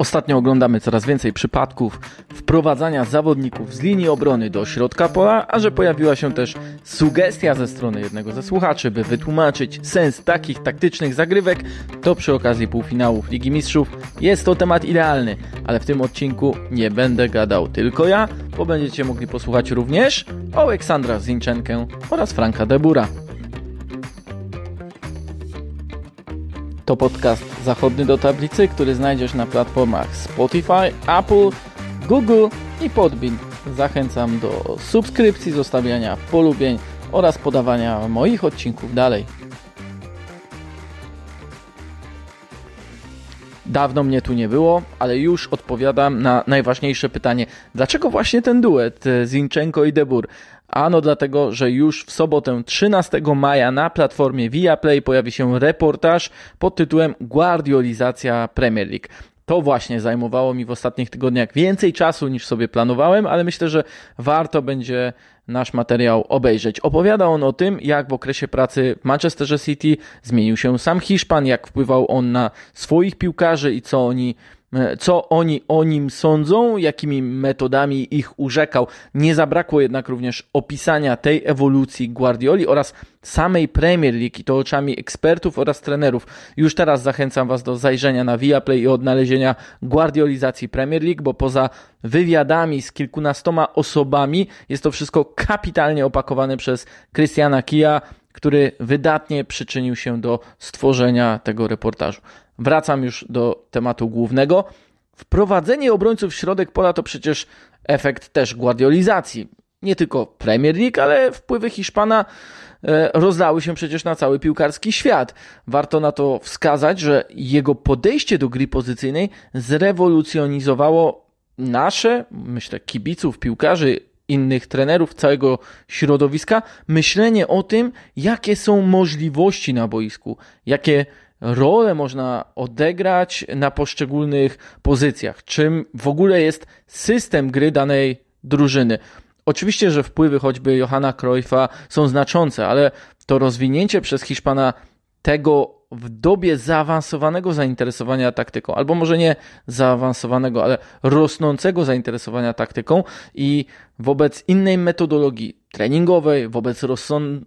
Ostatnio oglądamy coraz więcej przypadków wprowadzania zawodników z linii obrony do środka pola, a że pojawiła się też sugestia ze strony jednego ze słuchaczy, by wytłumaczyć sens takich taktycznych zagrywek, to przy okazji półfinałów Ligi Mistrzów jest to temat idealny, ale w tym odcinku nie będę gadał tylko ja, bo będziecie mogli posłuchać również Aleksandra Zinczenkę oraz Franka Debura. To podcast zachodny do tablicy, który znajdziesz na platformach Spotify, Apple, Google i Podbean. Zachęcam do subskrypcji, zostawiania polubień oraz podawania moich odcinków dalej. Dawno mnie tu nie było, ale już odpowiadam na najważniejsze pytanie. Dlaczego właśnie ten duet Zinchenko i Debur? Ano dlatego, że już w sobotę 13 maja na platformie Viaplay pojawi się reportaż pod tytułem Guardiolizacja Premier League. To właśnie zajmowało mi w ostatnich tygodniach więcej czasu niż sobie planowałem, ale myślę, że warto będzie nasz materiał obejrzeć. Opowiada on o tym, jak w okresie pracy w Manchesterze City zmienił się sam Hiszpan, jak wpływał on na swoich piłkarzy i co oni co oni o nim sądzą, jakimi metodami ich urzekał. Nie zabrakło jednak również opisania tej ewolucji Guardioli oraz samej Premier League i to oczami ekspertów oraz trenerów. Już teraz zachęcam Was do zajrzenia na Viaplay i odnalezienia guardiolizacji Premier League, bo poza wywiadami z kilkunastoma osobami jest to wszystko kapitalnie opakowane przez Christiana Kia, który wydatnie przyczynił się do stworzenia tego reportażu. Wracam już do tematu głównego. Wprowadzenie obrońców w środek pola to przecież efekt też guardiolizacji. Nie tylko Premier League, ale wpływy Hiszpana e, rozlały się przecież na cały piłkarski świat. Warto na to wskazać, że jego podejście do gry pozycyjnej zrewolucjonizowało nasze, myślę, kibiców, piłkarzy, innych trenerów, całego środowiska, myślenie o tym, jakie są możliwości na boisku, jakie rolę można odegrać na poszczególnych pozycjach, czym w ogóle jest system gry danej drużyny. Oczywiście, że wpływy choćby Johanna Cruyffa są znaczące, ale to rozwinięcie przez Hiszpana tego w dobie zaawansowanego zainteresowania taktyką, albo może nie zaawansowanego, ale rosnącego zainteresowania taktyką i wobec innej metodologii treningowej, wobec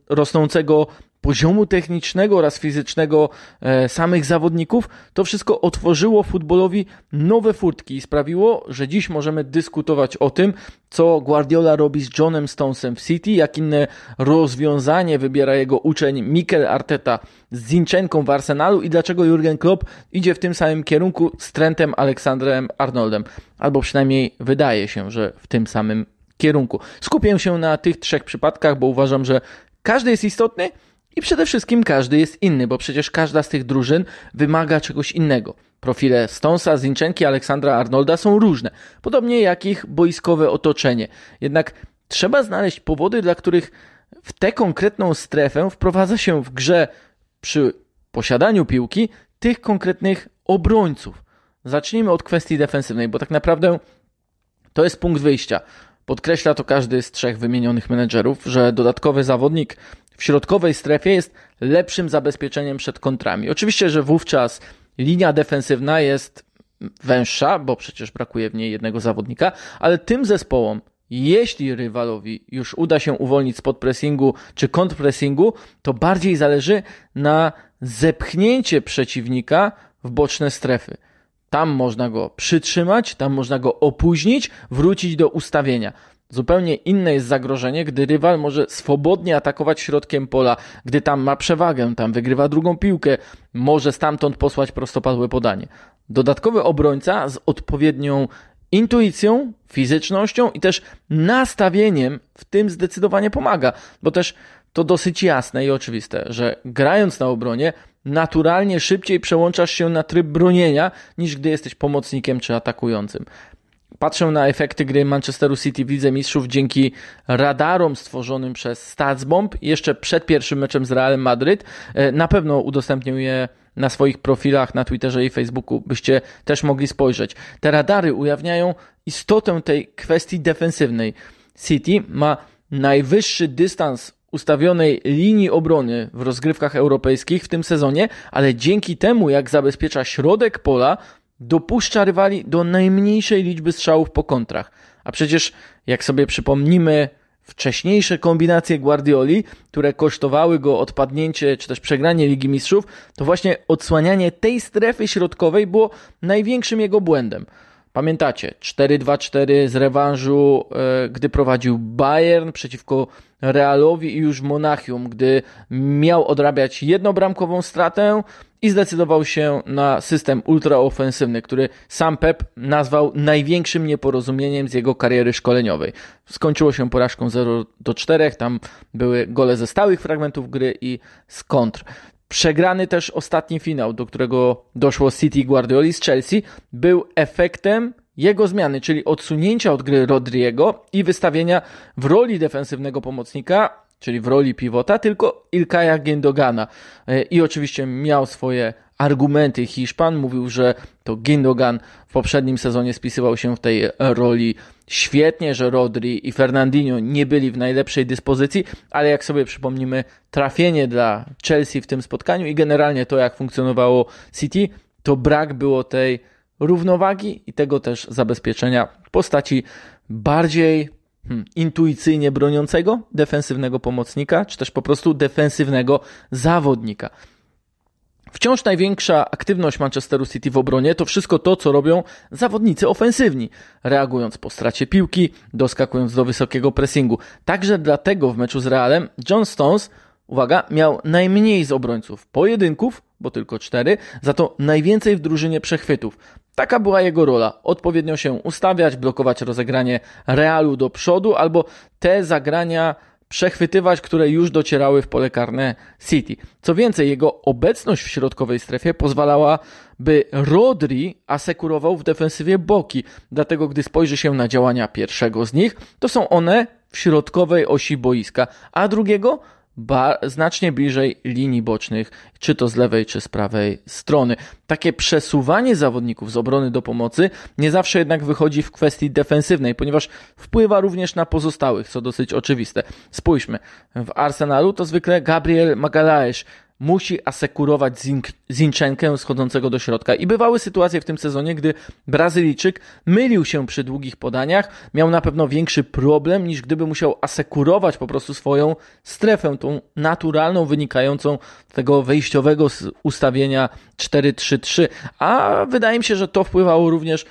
rosnącego poziomu technicznego oraz fizycznego e, samych zawodników, to wszystko otworzyło futbolowi nowe furtki i sprawiło, że dziś możemy dyskutować o tym, co Guardiola robi z Johnem Stonesem w City, jak inne rozwiązanie wybiera jego uczeń Mikel Arteta z Zinchenką w Arsenalu i dlaczego Jurgen Klopp idzie w tym samym kierunku z Trentem Aleksandrem Arnoldem. Albo przynajmniej wydaje się, że w tym samym kierunku. Skupię się na tych trzech przypadkach, bo uważam, że każdy jest istotny, i przede wszystkim każdy jest inny, bo przecież każda z tych drużyn wymaga czegoś innego. Profile Stonesa, Zinchenki, Aleksandra Arnolda są różne, podobnie jak ich boiskowe otoczenie. Jednak trzeba znaleźć powody, dla których w tę konkretną strefę wprowadza się w grze przy posiadaniu piłki tych konkretnych obrońców. Zacznijmy od kwestii defensywnej, bo tak naprawdę to jest punkt wyjścia. Podkreśla to każdy z trzech wymienionych menedżerów, że dodatkowy zawodnik w środkowej strefie jest lepszym zabezpieczeniem przed kontrami. Oczywiście, że wówczas linia defensywna jest węższa, bo przecież brakuje w niej jednego zawodnika, ale tym zespołom, jeśli rywalowi już uda się uwolnić spod pressingu czy kontrpressingu, to bardziej zależy na zepchnięcie przeciwnika w boczne strefy. Tam można go przytrzymać, tam można go opóźnić, wrócić do ustawienia. Zupełnie inne jest zagrożenie, gdy rywal może swobodnie atakować środkiem pola, gdy tam ma przewagę, tam wygrywa drugą piłkę, może stamtąd posłać prostopadłe podanie. Dodatkowy obrońca z odpowiednią intuicją, fizycznością i też nastawieniem w tym zdecydowanie pomaga, bo też to dosyć jasne i oczywiste, że grając na obronie naturalnie szybciej przełączasz się na tryb bronienia niż gdy jesteś pomocnikiem czy atakującym. Patrzę na efekty gry Manchesteru City w Lidze Mistrzów dzięki radarom stworzonym przez Statsbomb jeszcze przed pierwszym meczem z Realem Madryt. E, na pewno udostępnię je na swoich profilach na Twitterze i Facebooku, byście też mogli spojrzeć. Te radary ujawniają istotę tej kwestii defensywnej. City ma najwyższy dystans ustawionej linii obrony w rozgrywkach europejskich w tym sezonie, ale dzięki temu, jak zabezpiecza środek pola, dopuszcza rywali do najmniejszej liczby strzałów po kontrach. A przecież, jak sobie przypomnimy wcześniejsze kombinacje Guardioli, które kosztowały go odpadnięcie czy też przegranie Ligi Mistrzów, to właśnie odsłanianie tej strefy środkowej było największym jego błędem. Pamiętacie, 4-2-4 z rewanżu, e, gdy prowadził Bayern przeciwko Realowi i już Monachium, gdy miał odrabiać jednobramkową stratę i zdecydował się na system ultraofensywny, który sam Pep nazwał największym nieporozumieniem z jego kariery szkoleniowej. Skończyło się porażką 0 do 4, tam były gole ze stałych fragmentów gry i z kontr. Przegrany też ostatni finał, do którego doszło City Guardioli z Chelsea, był efektem jego zmiany, czyli odsunięcia od gry Rodriego i wystawienia w roli defensywnego pomocnika, czyli w roli pivota, tylko Ilkaja Gendogana. E, I oczywiście miał swoje argumenty Hiszpan. Mówił, że to Gindogan w poprzednim sezonie spisywał się w tej roli świetnie, że Rodri i Fernandinho nie byli w najlepszej dyspozycji, ale jak sobie przypomnimy trafienie dla Chelsea w tym spotkaniu i generalnie to, jak funkcjonowało City, to brak było tej równowagi i tego też zabezpieczenia w postaci bardziej hmm, intuicyjnie broniącego defensywnego pomocnika, czy też po prostu defensywnego zawodnika. Wciąż największa aktywność Manchesteru City w obronie to wszystko to, co robią zawodnicy ofensywni, reagując po stracie piłki, doskakując do wysokiego pressingu. Także dlatego w meczu z Realem John Stones, uwaga, miał najmniej z obrońców pojedynków, bo tylko cztery, za to najwięcej w drużynie przechwytów. Taka była jego rola. Odpowiednio się ustawiać, blokować rozegranie Realu do przodu albo te zagrania przechwytywać, które już docierały w pole karne City. Co więcej, jego obecność w środkowej strefie pozwalała, by Rodri asekurował w defensywie boki. Dlatego, gdy spojrzy się na działania pierwszego z nich, to są one w środkowej osi boiska, a drugiego znacznie bliżej linii bocznych, czy to z lewej, czy z prawej strony. Takie przesuwanie zawodników z obrony do pomocy nie zawsze jednak wychodzi w kwestii defensywnej, ponieważ wpływa również na pozostałych, co dosyć oczywiste. Spójrzmy, w Arsenalu to zwykle Gabriel Magalhaes musi asekurować Zinchenkę schodzącego do środka. I bywały sytuacje w tym sezonie, gdy Brazylijczyk mylił się przy długich podaniach, miał na pewno większy problem niż gdyby musiał asekurować po prostu swoją strefę, tą naturalną, wynikającą z tego wejściowego ustawienia 4-3-3. A wydaje mi się, że to wpływało również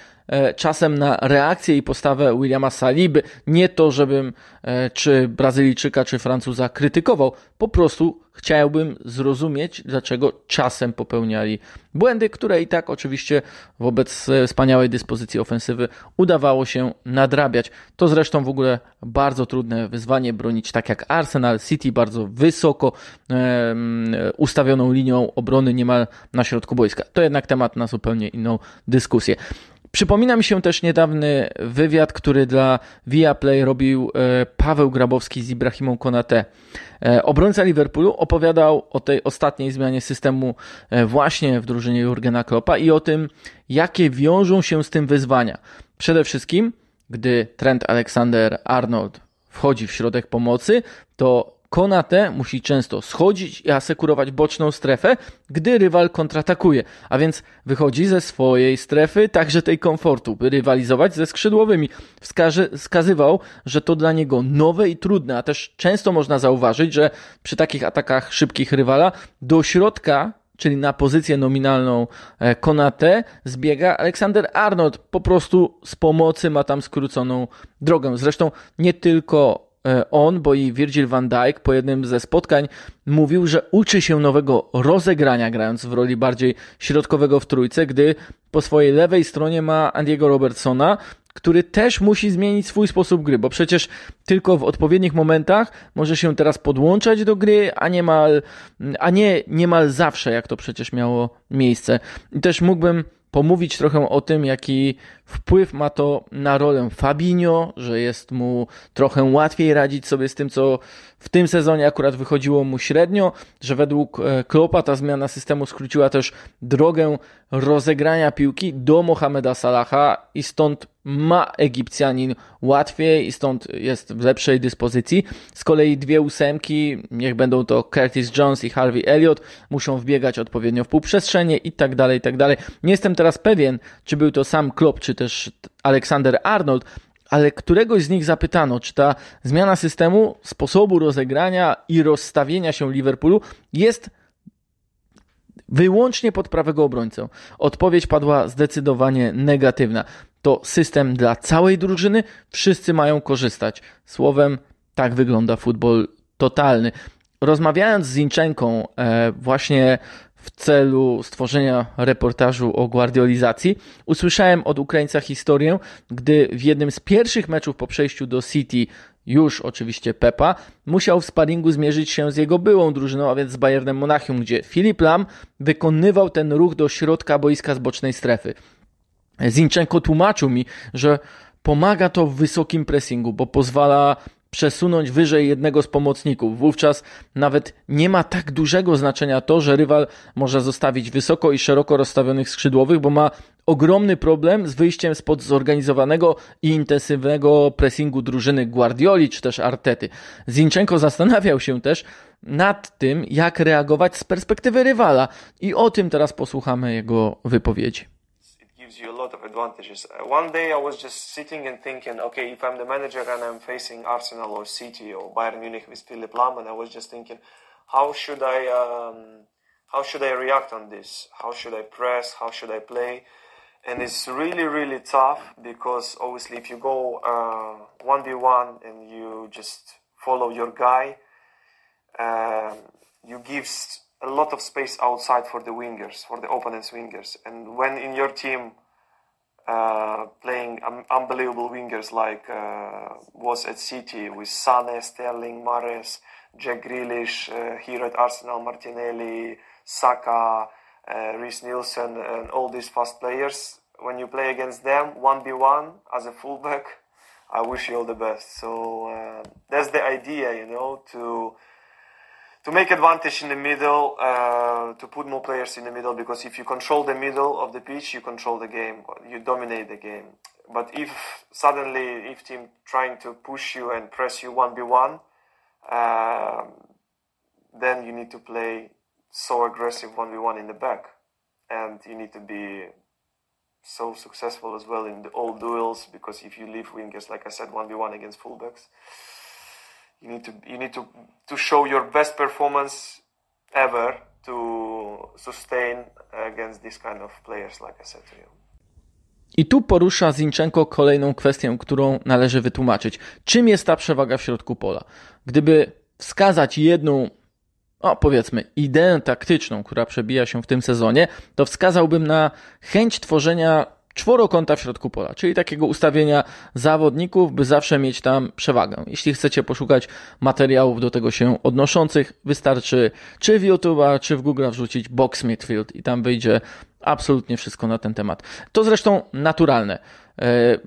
czasem na reakcję i postawę Williama Saliby. Nie to, żebym e, czy Brazylijczyka, czy Francuza krytykował, po prostu chciałbym zrozumieć, dlaczego czasem popełniali błędy, które i tak oczywiście wobec e, wspaniałej dyspozycji ofensywy udawało się nadrabiać. To zresztą w ogóle bardzo trudne wyzwanie bronić, tak jak Arsenal City, bardzo wysoko e, ustawioną linią obrony niemal na środku boiska. To jednak temat na zupełnie inną dyskusję. Przypomina mi się też niedawny wywiad, który dla Viaplay robił e, Paweł Grabowski z Ibrahimą Konate. E, obrońca Liverpoolu opowiadał o tej ostatniej zmianie systemu e, właśnie w drużynie Jurgena Kloppa i o tym, jakie wiążą się z tym wyzwania. Przede wszystkim, gdy Trent Alexander-Arnold wchodzi w środek pomocy, to Konate musi często schodzić i asekurować boczną strefę, gdy rywal kontratakuje, a więc wychodzi ze swojej strefy, także tej komfortu, by rywalizować ze skrzydłowymi. Wskaże, wskazywał, że to dla niego nowe i trudne, a też często można zauważyć, że przy takich atakach szybkich rywala do środka czyli na pozycję nominalną e, Konate, zbiega Aleksander Arnold. Po prostu z pomocy ma tam skróconą drogę. Zresztą nie tylko on, bo i Virgil van Dijk po jednym ze spotkań mówił, że uczy się nowego rozegrania, grając w roli bardziej środkowego w trójce, gdy po swojej lewej stronie ma Andiego Robertsona, który też musi zmienić swój sposób gry, bo przecież tylko w odpowiednich momentach może się teraz podłączać do gry, a niemal, a nie niemal zawsze, jak to przecież miało miejsce. I też mógłbym pomówić trochę o tym, jaki wpływ ma to na rolę Fabinho, że jest mu trochę łatwiej radzić sobie z tym, co w tym sezonie akurat wychodziło mu średnio, że według e, Klopa ta zmiana systemu skróciła też drogę rozegrania piłki do Mohameda Salaha i stąd ma Egipcjanin łatwiej i stąd jest w lepszej dyspozycji. Z kolei dwie ósemki, niech będą to Curtis Jones i Harvey Elliott, muszą wbiegać odpowiednio w półprzestrzenie i tak dalej, i tak dalej. Nie jestem teraz pewien, czy był to sam Klopp, czy też Alexander Arnold, ale któregoś z nich zapytano, czy ta zmiana systemu, sposobu rozegrania i rozstawienia się Liverpoolu jest wyłącznie pod prawego obrońcę. Odpowiedź padła zdecydowanie negatywna. To system dla całej drużyny, wszyscy mają korzystać. Słowem, tak wygląda futbol totalny. Rozmawiając z Zinczenką e, właśnie w celu stworzenia reportażu o guardiolizacji, usłyszałem od Ukraińca historię, gdy w jednym z pierwszych meczów po przejściu do City już oczywiście Pepa, musiał w sparingu zmierzyć się z jego byłą drużyną, a więc z Bayernem Monachium, gdzie Filip Lam wykonywał ten ruch do środka boiska z bocznej strefy. Zinchenko tłumaczył mi, że pomaga to w wysokim pressingu, bo pozwala przesunąć wyżej jednego z pomocników. Wówczas nawet nie ma tak dużego znaczenia to, że rywal może zostawić wysoko i szeroko rozstawionych skrzydłowych, bo ma ogromny problem z wyjściem spod zorganizowanego i intensywnego pressingu drużyny Guardioli czy też Artety. Zinchenko zastanawiał się też nad tym, jak reagować z perspektywy rywala i o tym teraz posłuchamy jego wypowiedzi. Gives you a lot of advantages. Uh, one day I was just sitting and thinking, okay, if I'm the manager and I'm facing Arsenal or City or Bayern Munich with Philip Lahm, and I was just thinking, how should I, um, how should I react on this? How should I press? How should I play? And it's really, really tough because obviously if you go uh, one v one and you just follow your guy, um, you give a lot of space outside for the wingers, for the opponent's wingers. And when in your team uh, playing um, unbelievable wingers like uh, was at City with Sane, Sterling, Mares, Jack Grealish, uh, here at Arsenal, Martinelli, Saka, uh, Reece Nielsen, and all these fast players. When you play against them, 1v1 as a fullback, I wish you all the best. So uh, that's the idea, you know, to to make advantage in the middle, uh, to put more players in the middle, because if you control the middle of the pitch, you control the game, you dominate the game. But if suddenly, if team trying to push you and press you one v one, um, then you need to play so aggressive one v one in the back, and you need to be so successful as well in the all duels. Because if you leave wingers, like I said, one v one against fullbacks you need to you need to to show your best performance ever to sustain against this kind of players like I said to you. I tu porusza Zinchenko kolejną kwestię, którą należy wytłumaczyć. Czym jest ta przewaga w środku pola? Gdyby wskazać jedną, o powiedzmy, ideę taktyczną, która przebija się w tym sezonie, to wskazałbym na chęć tworzenia czworokąta w środku pola, czyli takiego ustawienia zawodników, by zawsze mieć tam przewagę. Jeśli chcecie poszukać materiałów do tego się odnoszących, wystarczy czy w YouTube'a, czy w Google wrzucić box midfield i tam wyjdzie absolutnie wszystko na ten temat. To zresztą naturalne, e,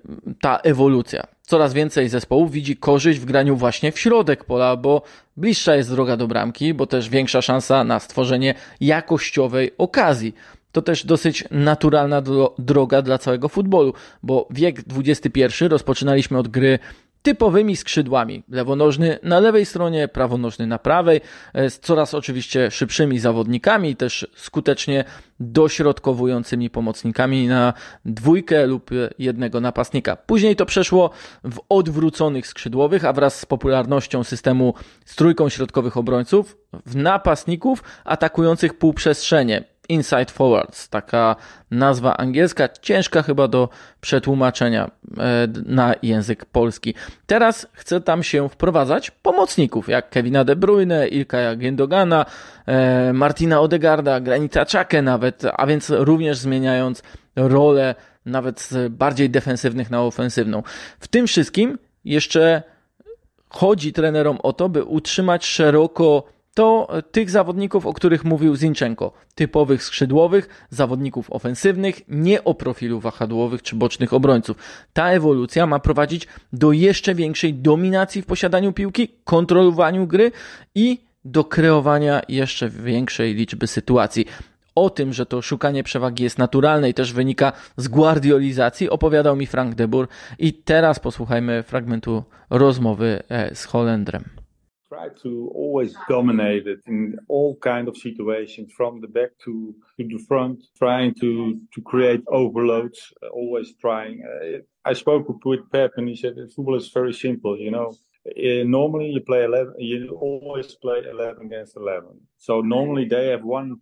ta ewolucja. Coraz więcej zespołów widzi korzyść w graniu właśnie w środek pola, bo bliższa jest droga do bramki, bo też większa szansa na stworzenie jakościowej okazji to też dosyć naturalna droga dla całego futbolu, bo wiek XXI rozpoczynaliśmy od gry typowymi skrzydłami. Lewonożny na lewej stronie, prawonożny na prawej, e, z coraz oczywiście szybszymi zawodnikami też skutecznie dośrodkowującymi pomocnikami na dwójkę lub jednego napastnika. Później to przeszło w odwróconych skrzydłowych, a wraz z popularnością systemu z trójką środkowych obrońców w napastników atakujących półprzestrzenie Inside Forwards, taka nazwa angielska, ciężka chyba do przetłumaczenia e, na język polski. Teraz chcę tam się wprowadzać pomocników, jak Kevina De Bruyne, Ilka Gendogana, e, Martina Odegarda, Granita Czakę nawet, a więc również zmieniając rolę nawet z bardziej defensywnych na ofensywną. W tym wszystkim jeszcze chodzi trenerom o to, by utrzymać szeroko to tych zawodników, o których mówił Zinchenko. Typowych skrzydłowych, zawodników ofensywnych, nie o profilu wahadłowych czy bocznych obrońców. Ta ewolucja ma prowadzić do jeszcze większej dominacji w posiadaniu piłki, kontrolowaniu gry i do kreowania jeszcze większej liczby sytuacji. O tym, że to szukanie przewagi jest naturalne i też wynika z guardiolizacji, opowiadał mi Frank de Boer. I teraz posłuchajmy fragmentu rozmowy e, z Holendrem. Try to always dominate it in all kind of situations from the back to, to the front trying to to create overloads always trying uh, i spoke with pep and he said football is very simple you know uh, normally you play 11 you always play 11 against 11 so normally they have one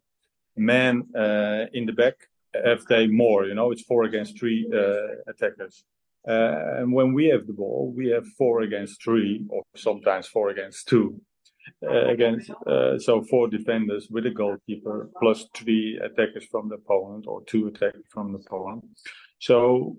man uh, in the back if they more. You know, it's four against three uh, attackers. Uh, and when we have the ball, we have four against three, or sometimes four against two. Uh, against uh, so four defenders with a goalkeeper plus three attackers from the opponent or two attackers from the opponent. So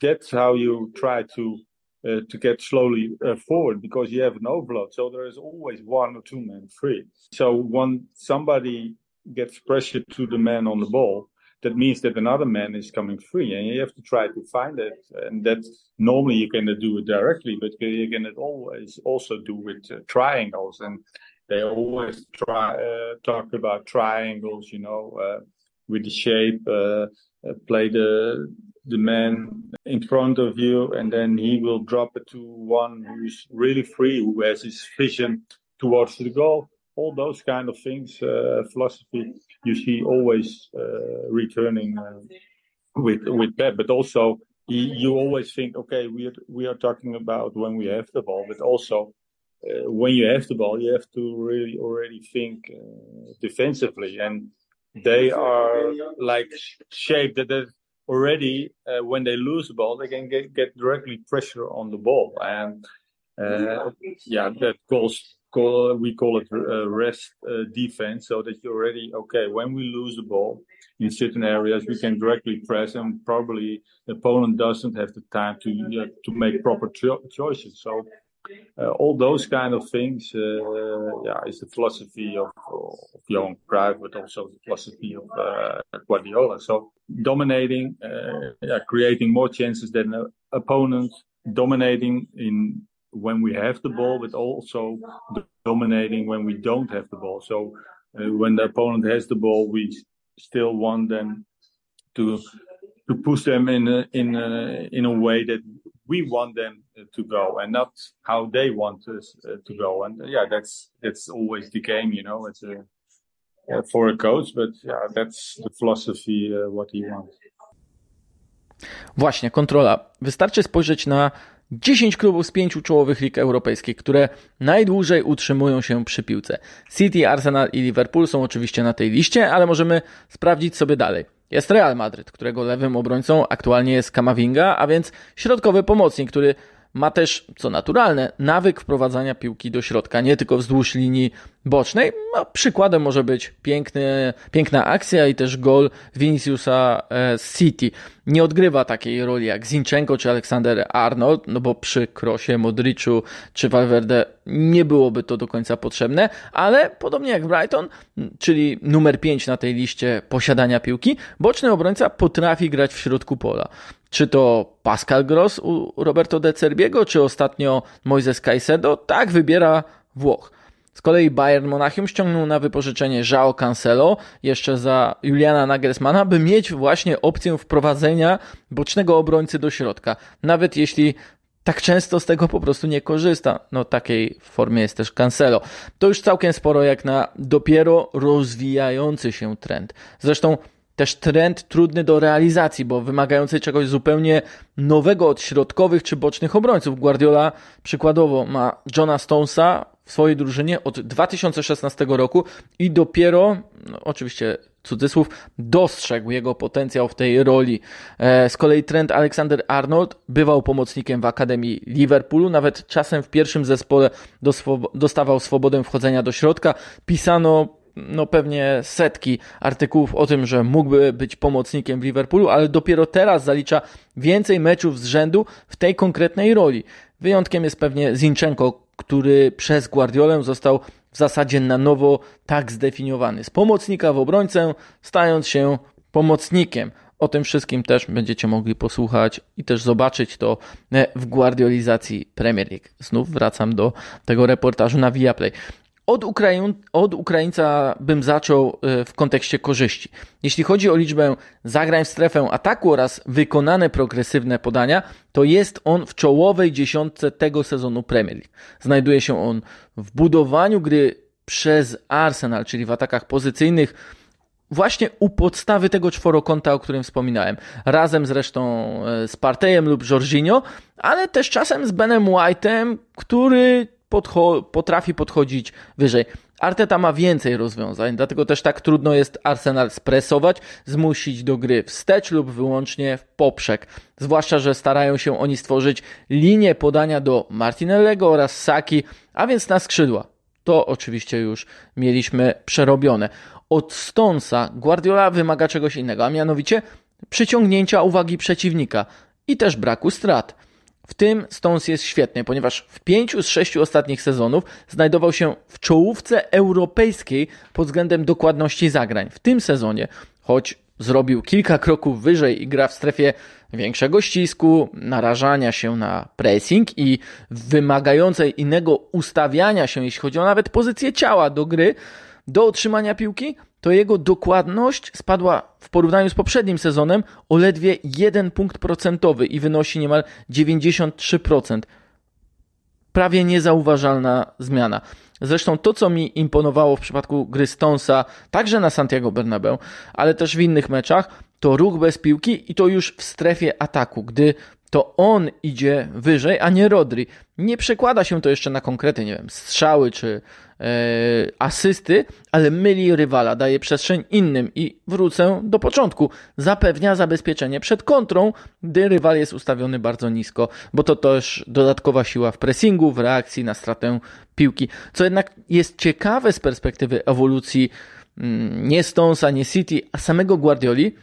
that's how you try to uh, to get slowly uh, forward because you have an overload. So there is always one or two men free. So when somebody gets pressure to the man on the ball, that means that another man is coming free, and you have to try to find it. And that normally you cannot do it directly, but you can always also do with uh, triangles. And they always try uh, talk about triangles, you know, uh, with the shape. Uh, uh, play the the man in front of you, and then he will drop it to one who's really free, who has his vision towards the goal all those kind of things, uh, philosophy, you see always uh, returning uh, with with Pep, but also you always think, okay, we are, we are talking about when we have the ball, but also uh, when you have the ball, you have to really already think uh, defensively, and they are like shaped that, already uh, when they lose the ball, they can get, get directly pressure on the ball, and yeah, that goes call we call it uh, rest uh, defense, so that you're already okay. When we lose the ball in certain areas, we can directly press, and probably the opponent doesn't have the time to uh, to make proper cho- choices. So. Uh, all those kind of things, uh, yeah, is the philosophy of, of Johan Cruyff, but also the philosophy of uh, Guardiola. So dominating, yeah, creating more chances than the opponent, dominating in when we have the ball, but also dominating when we don't have the ball. So uh, when the opponent has the ball, we still want them to to push them in a, in a, in a way that we want them to go, and not how they want us uh, to go. And uh, yeah, that's that's always the game, you know. It's a for a coach, but yeah, that's the philosophy uh, what he wants. Właśnie, kontrola. Wystarczy spojrzeć na 10 klubów z pięciu czołowych lig europejskich, które najdłużej utrzymują się przy piłce. City, Arsenal i Liverpool są oczywiście na tej liście, ale możemy sprawdzić sobie dalej. Jest Real Madryt, którego lewym obrońcą aktualnie jest Kamavinga, a więc środkowy pomocnik, który ma też, co naturalne, nawyk wprowadzania piłki do środka, nie tylko wzdłuż linii bocznej. No, przykładem może być piękny, piękna akcja i też gol Viniciusa e, City. Nie odgrywa takiej roli jak Zinchenko czy Aleksander Arnold, no bo przy Krosie, Modriczu czy Valverde nie byłoby to do końca potrzebne, ale podobnie jak Brighton, czyli numer 5 na tej liście posiadania piłki, boczny obrońca potrafi grać w środku pola. Czy to Pascal Gross u Roberto De Cerbiego, czy ostatnio Moises Caicedo? Tak wybiera Włoch. Z kolei Bayern Monachium ściągnął na wypożyczenie João Cancelo jeszcze za Juliana Nagelsmana, by mieć właśnie opcję wprowadzenia bocznego obrońcy do środka. Nawet jeśli tak często z tego po prostu nie korzysta. No takiej formie jest też Cancelo. To już całkiem sporo jak na dopiero rozwijający się trend. Zresztą też trend trudny do realizacji, bo wymagający czegoś zupełnie nowego od środkowych czy bocznych obrońców. Guardiola przykładowo ma Johna Stonesa w swojej drużynie od 2016 roku i dopiero, no oczywiście cudzysłów, dostrzegł jego potencjał w tej roli. E, z kolei Trent Alexander Arnold bywał pomocnikiem w Akademii Liverpoolu, nawet czasem w pierwszym zespole dostawał swobodę wchodzenia do środka. Pisano no pewnie setki artykułów o tym, że mógłby być pomocnikiem w Liverpoolu, ale dopiero teraz zalicza więcej meczów z rzędu w tej konkretnej roli. Wyjątkiem jest pewnie Zinchenko, który przez Guardiolę został w zasadzie na nowo tak zdefiniowany. Z pomocnika w obrońcę, stając się pomocnikiem. O tym wszystkim też będziecie mogli posłuchać i też zobaczyć to e, w guardiolizacji Premier League. Znów wracam do tego reportażu na Viaplay. Od, od Ukraińca bym zaczął e, w kontekście korzyści. Jeśli chodzi o liczbę zagrań w strefę ataku oraz wykonane progresywne podania, to jest on w czołowej dziesiątce tego sezonu Premier League. Znajduje się on w budowaniu gry przez Arsenal, czyli w atakach pozycyjnych, właśnie u podstawy tego czworokąta, o którym wspominałem. Razem zresztą e, z Partejem lub Jorginho, ale też czasem z Benem White'em, który podcho potrafi podchodzić wyżej. Arteta ma więcej rozwiązań, dlatego też tak trudno jest Arsenal spresować, zmusić do gry wstecz lub wyłącznie w poprzek. Zwłaszcza, że starają się oni stworzyć linię podania do Martinellego oraz Saki, a więc na skrzydła. To oczywiście już mieliśmy przerobione. Od Stonesa Guardiola wymaga czegoś innego, a mianowicie przyciągnięcia uwagi przeciwnika i też braku strat. W tym Stones jest świetny, ponieważ w pięciu z sześciu ostatnich sezonów znajdował się w czołówce europejskiej pod względem dokładności zagrań. W tym sezonie, choć zrobił kilka kroków wyżej i gra w strefie większego ścisku, narażania się na pressing i wymagającej innego ustawiania się, jeśli chodzi o nawet pozycję ciała do gry, do otrzymania piłki, to jego dokładność spadła w porównaniu z poprzednim sezonem o ledwie 1 punkt procentowy i wynosi niemal 93%. Prawie niezauważalna zmiana. Zresztą to, co mi imponowało w przypadku gry Stonesa, także na Santiago Bernabeu, ale też w innych meczach, to ruch bez piłki i to już w strefie ataku, gdy to on idzie wyżej, a nie Rodri. Nie przekłada się to jeszcze na konkrety, nie wiem, strzały czy e, asysty, ale myli rywala, daje przestrzeń innym i wrócę do początku. Zapewnia zabezpieczenie przed kontrą, gdy rywal jest ustawiony bardzo nisko, bo to też dodatkowa siła w pressingu, w reakcji na stratę piłki. Co jednak jest ciekawe z perspektywy ewolucji mm, nie Stonesa, nie City, a samego Guardioli,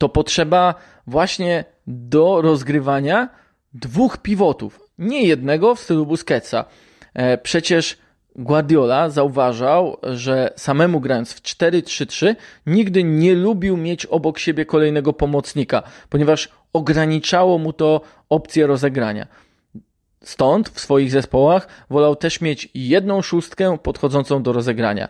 to potrzeba właśnie do rozgrywania dwóch pivotów, nie jednego w stylu Busquetsa. E, przecież Guardiola zauważał, że samemu grając w 4-3-3 nigdy nie lubił mieć obok siebie kolejnego pomocnika, ponieważ ograniczało mu to opcję rozegrania. Stąd w swoich zespołach wolał też mieć jedną szóstkę podchodzącą do rozegrania.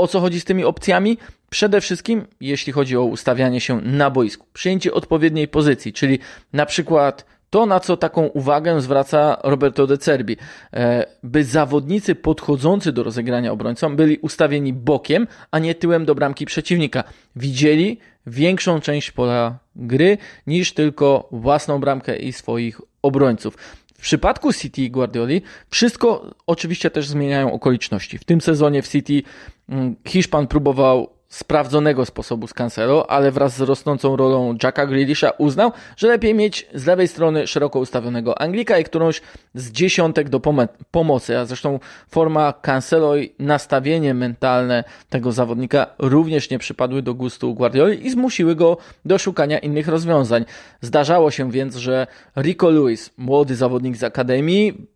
O co chodzi z tymi opcjami? Przede wszystkim, jeśli chodzi o ustawianie się na boisku, przyjęcie odpowiedniej pozycji, czyli na przykład to, na co taką uwagę zwraca Roberto De Cerbi, e, by zawodnicy podchodzący do rozegrania obrońcom byli ustawieni bokiem, a nie tyłem do bramki przeciwnika. Widzieli większą część pola gry niż tylko własną bramkę i swoich obrońców. W przypadku City i Guardioli wszystko oczywiście też zmieniają okoliczności. W tym sezonie w City mm, Hiszpan próbował sprawdzonego sposobu z Cancelo, ale wraz z rosnącą rolą Jacka Grealisha uznał, że lepiej mieć z lewej strony szeroko ustawionego Anglika i którąś z dziesiątek do pom pomocy, a zresztą forma Cancelo i nastawienie mentalne tego zawodnika również nie przypadły do gustu Guardioli i zmusiły go do szukania innych rozwiązań. Zdarzało się więc, że Rico Lewis, młody zawodnik z Akademii,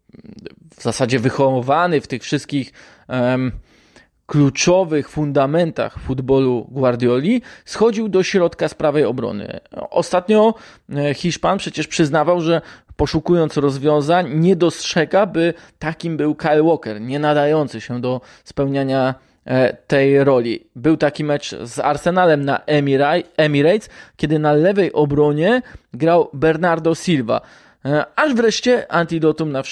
w zasadzie wychowany w tych wszystkich um, kluczowych fundamentach futbolu Guardioli schodził do środka z prawej obrony. Ostatnio e, Hiszpan przecież przyznawał, że poszukując rozwiązań nie dostrzega, by takim był Kyle Walker, nie nadający się do spełniania e, tej roli. Był taki mecz z Arsenalem na Emirates, kiedy na lewej obronie grał Bernardo Silva. E, aż wreszcie antidotum na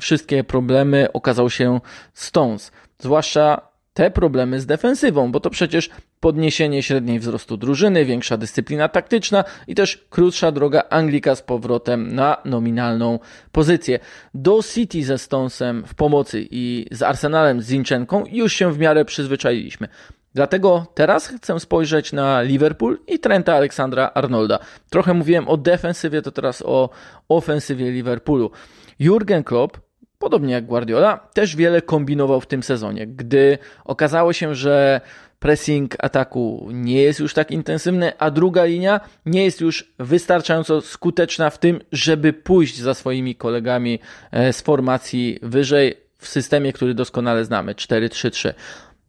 wszystkie problemy okazał się Stones. Zwłaszcza te problemy z defensywą, bo to przecież podniesienie średniej wzrostu drużyny, większa dyscyplina taktyczna i też krótsza droga Anglika z powrotem na nominalną pozycję. Do City ze Stonesem w pomocy i z Arsenalem z Zinchenką już się w miarę przyzwyczailiśmy. Dlatego teraz chcę spojrzeć na Liverpool i Trenta Aleksandra Arnolda. Trochę mówiłem o defensywie, to teraz o ofensywie Liverpoolu. Jurgen Klopp podobnie jak Guardiola, też wiele kombinował w tym sezonie. Gdy okazało się, że pressing ataku nie jest już tak intensywny, a druga linia nie jest już wystarczająco skuteczna w tym, żeby pójść za swoimi kolegami e, z formacji wyżej. w systemie, który doskonale znamy 4-3-3.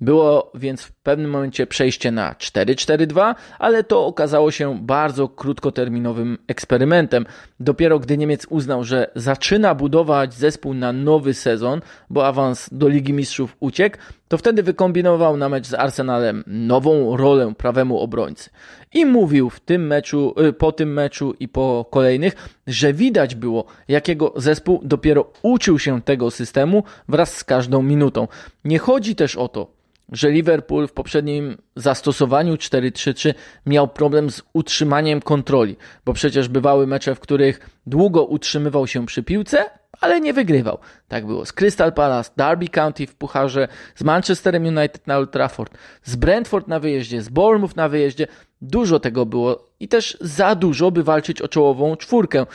Było więc pewnym momencie przejście na 4-4-2, ale to okazało się bardzo krótkoterminowym eksperymentem. Dopiero gdy Niemiec uznał, że zaczyna budować zespół na nowy sezon, bo awans do Ligi Mistrzów uciekł, to wtedy wykombinował na mecz z Arsenalem nową rolę prawemu obrońcy. I mówił w tym meczu, y, po tym meczu i po kolejnych, że widać było, jakiego zespół dopiero uczył się tego systemu wraz z każdą minutą. Nie chodzi też o to, że Liverpool w poprzednim zastosowaniu 4-3-3 miał problem z utrzymaniem kontroli, bo przecież bywały mecze, w których długo utrzymywał się przy piłce, ale nie wygrywał. Tak było z Crystal Palace, Derby County w Pucharze, z Manchesterem United na Old Trafford, z Brentford na wyjeździe, z Bournemouth na wyjeździe. Dużo tego było i też za dużo, by walczyć o czołową czwórkę.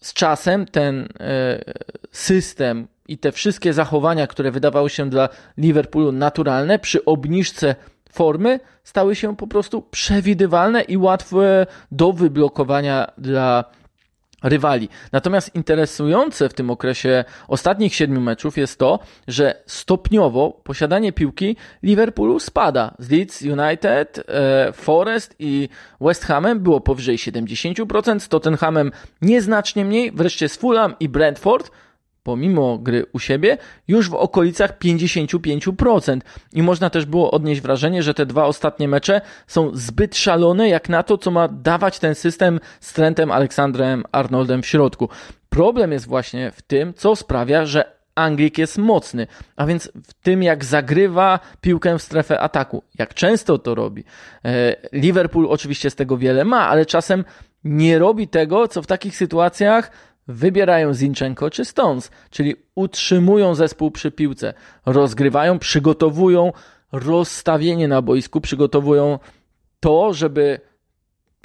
Z czasem ten e, system i te wszystkie zachowania, które wydawały się dla Liverpoolu naturalne, przy obniżce formy stały się po prostu przewidywalne i łatwe do wyblokowania dla rywali. Natomiast interesujące w tym okresie ostatnich siedmiu meczów jest to, że stopniowo posiadanie piłki Liverpoolu spada. Z Leeds United, e, Forest i West Hamem było powyżej 70%, z Tottenhamem nieznacznie mniej, wreszcie z Fulham i Brentford pomimo gry u siebie, już w okolicach 55%. I można też było odnieść wrażenie, że te dwa ostatnie mecze są zbyt szalone, jak na to, co ma dawać ten system z Trentem Aleksandrem Arnoldem w środku. Problem jest właśnie w tym, co sprawia, że Anglik jest mocny, a więc w tym, jak zagrywa piłkę w strefę ataku, jak często to robi. E, Liverpool oczywiście z tego wiele ma, ale czasem nie robi tego, co w takich sytuacjach wybierają Zinchenko czy Stones, czyli utrzymują zespół przy piłce, rozgrywają, przygotowują rozstawienie na boisku, przygotowują to, żeby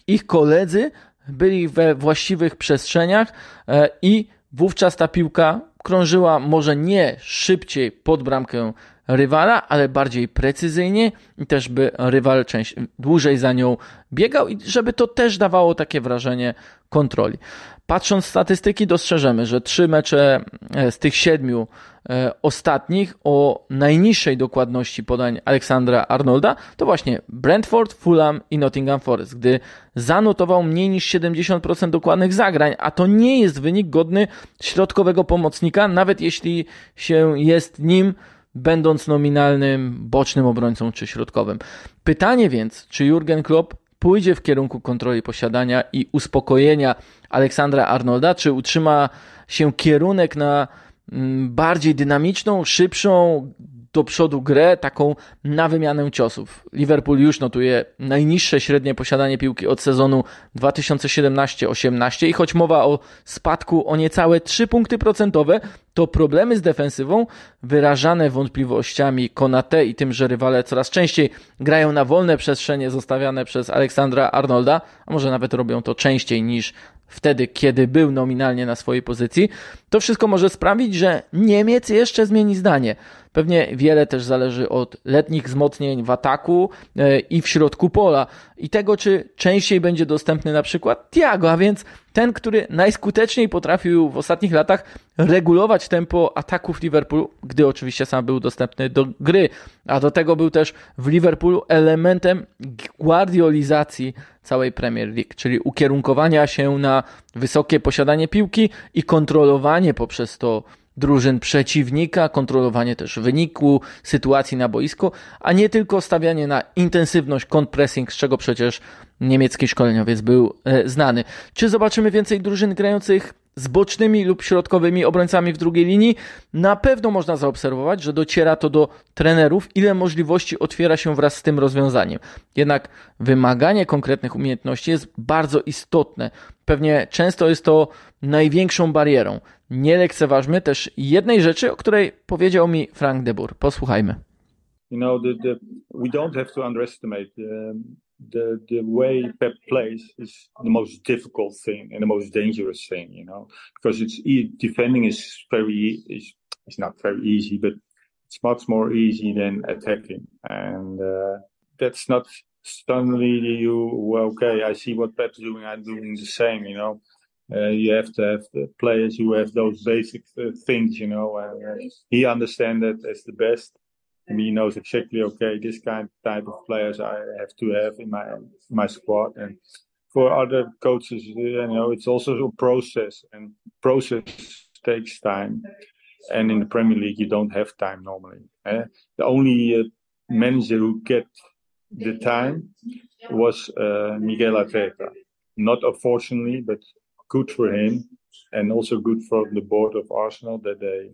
ich koledzy byli we właściwych przestrzeniach e, i wówczas ta piłka krążyła może nie szybciej pod bramkę rywala, ale bardziej precyzyjnie i też by rywal część, dłużej za nią biegał i żeby to też dawało takie wrażenie kontroli. Patrząc statystyki dostrzeżemy, że trzy mecze e, z tych siedmiu e, ostatnich o najniższej dokładności podań Aleksandra Arnolda to właśnie Brentford, Fulham i Nottingham Forest, gdy zanotował mniej niż 70% dokładnych zagrań, a to nie jest wynik godny środkowego pomocnika, nawet jeśli się jest nim będąc nominalnym bocznym obrońcą czy środkowym. Pytanie więc, czy Jurgen Klopp pójdzie w kierunku kontroli posiadania i uspokojenia Aleksandra Arnolda, czy utrzyma się kierunek na mm, bardziej dynamiczną, szybszą, do przodu grę, taką na wymianę ciosów. Liverpool już notuje najniższe średnie posiadanie piłki od sezonu 2017-18 i choć mowa o spadku o niecałe 3 punkty procentowe, to problemy z defensywą wyrażane wątpliwościami Konate i tym, że rywale coraz częściej grają na wolne przestrzenie zostawiane przez Aleksandra Arnolda, a może nawet robią to częściej niż wtedy, kiedy był nominalnie na swojej pozycji, to wszystko może sprawić, że Niemiec jeszcze zmieni zdanie. Pewnie wiele też zależy od letnich wzmocnień w ataku e, i w środku pola i tego, czy częściej będzie dostępny na przykład Tiago, a więc ten, który najskuteczniej potrafił w ostatnich latach regulować tempo ataków Liverpoolu, gdy oczywiście sam był dostępny do gry. A do tego był też w Liverpoolu elementem guardiolizacji całej Premier League, czyli ukierunkowania się na wysokie posiadanie piłki i kontrolowanie poprzez to drużyn przeciwnika, kontrolowanie też wyniku, sytuacji na boisku, a nie tylko stawianie na intensywność, pressing, z czego przecież niemiecki szkoleniowiec był e, znany. Czy zobaczymy więcej drużyn grających z bocznymi lub środkowymi obrońcami w drugiej linii? Na pewno można zaobserwować, że dociera to do trenerów, ile możliwości otwiera się wraz z tym rozwiązaniem. Jednak wymaganie konkretnych umiejętności jest bardzo istotne. Pewnie często jest to największą barierą. Nie lekceważmy też jednej rzeczy, o której powiedział mi Frank de Boer. Posłuchajmy. You know, the, the, we don't have to underestimate um, the the way Pep plays is the most difficult thing and the most dangerous thing, you know, because it's defending is very is is not very easy, but it's much more easy than attacking, and uh, that's not suddenly you okay. I see what Pep's doing. I'm doing the same, you know. Uh, you have to have the players who have those basic uh, things, you know. And uh, he understands that as the best, and he knows exactly okay this kind type of players I have to have in my my squad. And for other coaches, you know, it's also a process, and process takes time. And in the Premier League, you don't have time normally. Eh? The only uh, manager who get the time was uh, Miguel Arteta. Not unfortunately, but good for him and also good for the board of Arsenal that they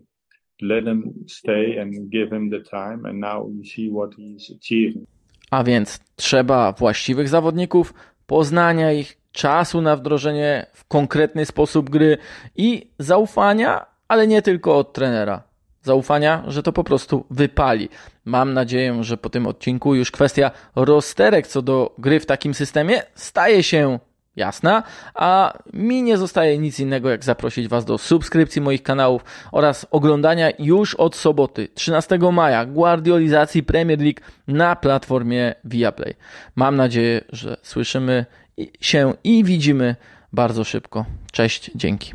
let him stay and give him the time and now see what he's achieving. A więc trzeba właściwych zawodników, poznania ich, czasu na wdrożenie w konkretny sposób gry i zaufania, ale nie tylko od trenera. Zaufania, że to po prostu wypali. Mam nadzieję, że po tym odcinku już kwestia rozterek co do gry w takim systemie staje się jasna, a mi nie zostaje nic innego jak zaprosić Was do subskrypcji moich kanałów oraz oglądania już od soboty 13 maja guardiolizacji Premier League na platformie Viaplay. Mam nadzieję, że słyszymy się i widzimy bardzo szybko. Cześć, dzięki.